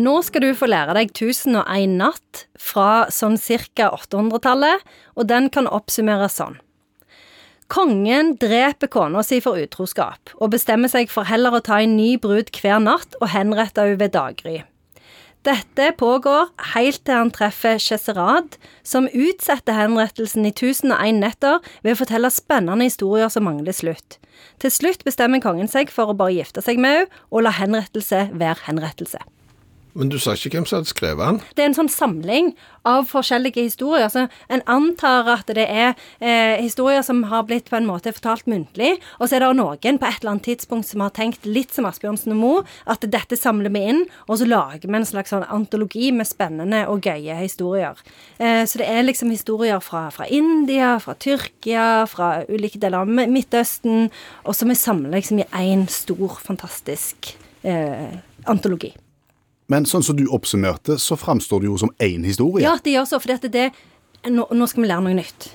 Nå skal du få lære deg 1001 natt fra sånn ca. 800-tallet, og den kan oppsummeres sånn. Kongen dreper kona si for utroskap, og bestemmer seg for heller å ta en ny brud hver natt og henrette henne ved daggry. Dette pågår helt til han treffer Cheserad, som utsetter henrettelsen i 1001 netter ved å fortelle spennende historier som mangler slutt. Til slutt bestemmer kongen seg for å bare gifte seg med henne og la henrettelse være henrettelse. Men du sa ikke hvem som hadde skrevet den? Det er en sånn samling av forskjellige historier. Så en antar at det er eh, historier som har blitt på en måte fortalt muntlig, og så er det noen på et eller annet tidspunkt som har tenkt litt som Asbjørnsen og Moe, at dette samler vi inn, og så lager vi en slags sånn antologi med spennende og gøye historier. Eh, så det er liksom historier fra, fra India, fra Tyrkia, fra ulike deler av Midtøsten, og som vi samler liksom i én stor, fantastisk eh, antologi. Men sånn som du oppsummerte, så framstår det jo som én historie. Ja, det gjør så, for det, nå, nå, skal vi lære noe nytt.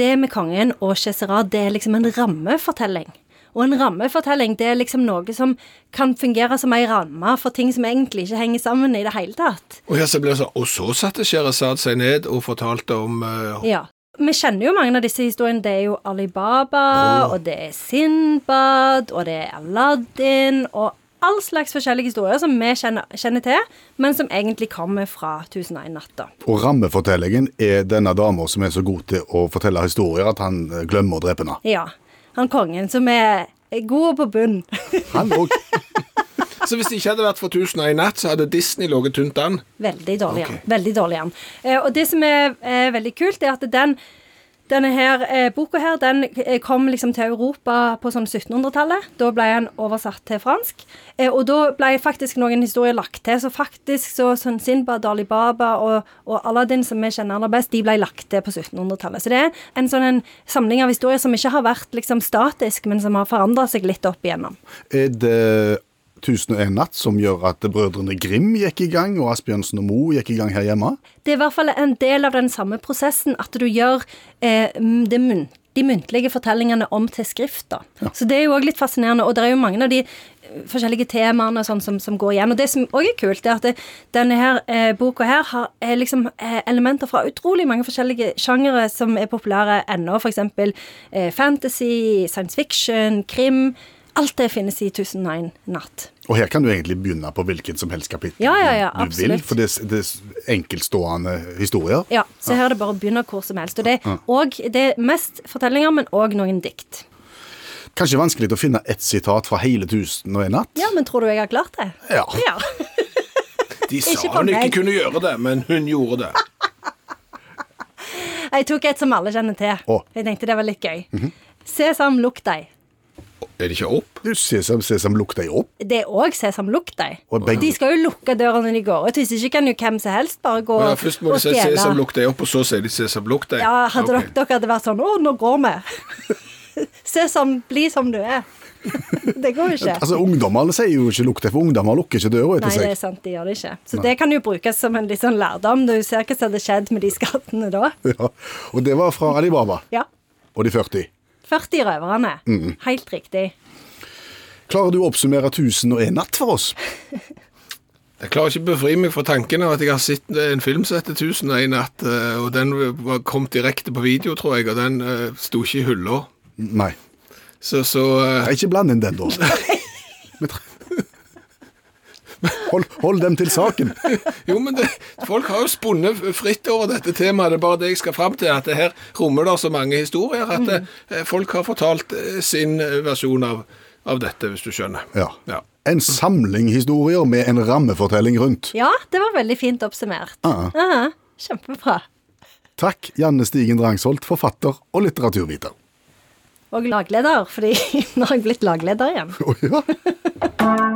Det med kongen og Cheserad, det er liksom en rammefortelling. Og en rammefortelling det er liksom noe som kan fungere som ei ramme for ting som egentlig ikke henger sammen i det hele tatt. Og, ja, så, så, og så satte Sherazad seg ned og fortalte om uh... Ja. Vi kjenner jo mange av disse historiene. Det er jo Alibaba, oh. og det er Sinbad, og det er Aladdin, og all slags forskjellige historier som vi kjenner, kjenner, til, men som egentlig kommer fra 1001 natter. Og rammefortellingen er denne dama som er så god til å fortelle historier at han eh, glemmer å drepe henne. Ja. Han kongen som er god på bunn. Han òg. Så hvis det ikke hadde vært for 1001 natt, så hadde Disney ligget tynt an? Veldig dårlig an. Okay. Veldig dårlig an. Eh, og det som er eh, veldig kult, er at den denne her eh, boka her, den eh, kom liksom til Europa på sånn 1700-tallet. Da ble den oversatt til fransk. Eh, og da ble faktisk noen historier lagt til. Så faktisk så sånn Sinbad, Alibaba og, og Aladdin, som vi kjenner aller best, de ble lagt til på 1700-tallet. Så det er en sånn en samling av historier som ikke har vært liksom statisk, men som har forandra seg litt opp igjennom. Er det 1001 natt som gjør at brødrene Grim gikk i gang, og Asbjørnsen og Moe gikk i gang her hjemme? Det er i hvert fall en del av den samme prosessen at du gjør eh, det muntlige de muntlige fortellingene om til skrift. da. Ja. Så det er jo òg litt fascinerende. Og det er jo mange av de eh, forskjellige temaene sånn, som, som, går igjen. Og det som òg er kult, er at det, denne her eh, boka her har er liksom eh, elementer fra utrolig mange forskjellige sjangere som er populære ennå. F.eks. Eh, fantasy, science fiction, krim. Alt det finnes i 1001 natt. Og her kan du egentlig begynne på hvilket som helst kapittel ja, ja, ja, du absolutt. vil, for det, det, er enkeltstående historier. Ja, så her er det bare å begynne hvor som helst. Og det, og det er mest fortellinger, men òg noen dikt. Kanskje vanskelig å finne ett sitat fra hele 1001 natt? Ja, men tror du jeg har klart det? Ja. ja. De sa hun ikke kunne gjøre det, men hun gjorde det. jeg tok et som alle kjenner til. Jeg tenkte det var litt gøy. Mm -hmm. Sesam, lukk deg. Er det ikke opp? Du, Sesam, sesam, lukk deg opp. Det er òg Sesam, lukk deg. De skal jo lukke døra når de går ut. Hvis ikke kan jo hvem som helst bare gå ja, Først må de si Sesam, lukk deg opp, og så sier de Sesam, lukk deg. Ja, hadde okay. dere, hadde vært sånn Å, nå går vi. Sesam, bli som du er. det går jo ikke. Altså, Ungdommene sier jo ikke 'lukk deg', for ungdommer lukker ikke døra etter seg. Nei, det er sant, de gjør det ikke. Så Nei. det kan jo brukes som en litt sånn lærdom. Du ser hva som hadde skjedd med de skattene da. Ja, Og det var fra Alibaba. Ja. Og de 40. 40 røverne. Mm. Helt riktig. Klarer du å oppsummere 1001 natt for oss? Jeg klarer ikke å befri meg fra tanken av at jeg har sett en film som heter 1001 natt, eh, og den kom direkte på video, tror jeg, og den uh, sto ikke i hylla. Nei. Så, så uh... Ikke bland inn den, da. Hold, hold, dem til saken. jo, men det, folk har jo spunnet fritt over dette temaet. Det er bare det jeg skal fram til, at det her rommer det så mange historier at det, folk har fortalt sin versjon av av dette, hvis du skjønner. Ja. ja. En samling historier med en rammefortelling rundt. Ja, det var veldig fint oppsummert. Ah. Uh. Kjempebra. Takk, Janne Stigen Drangsholt, forfatter og litteraturviter. Og lagleder, fordi nå har jeg blitt lagleder igjen. Oh, ja.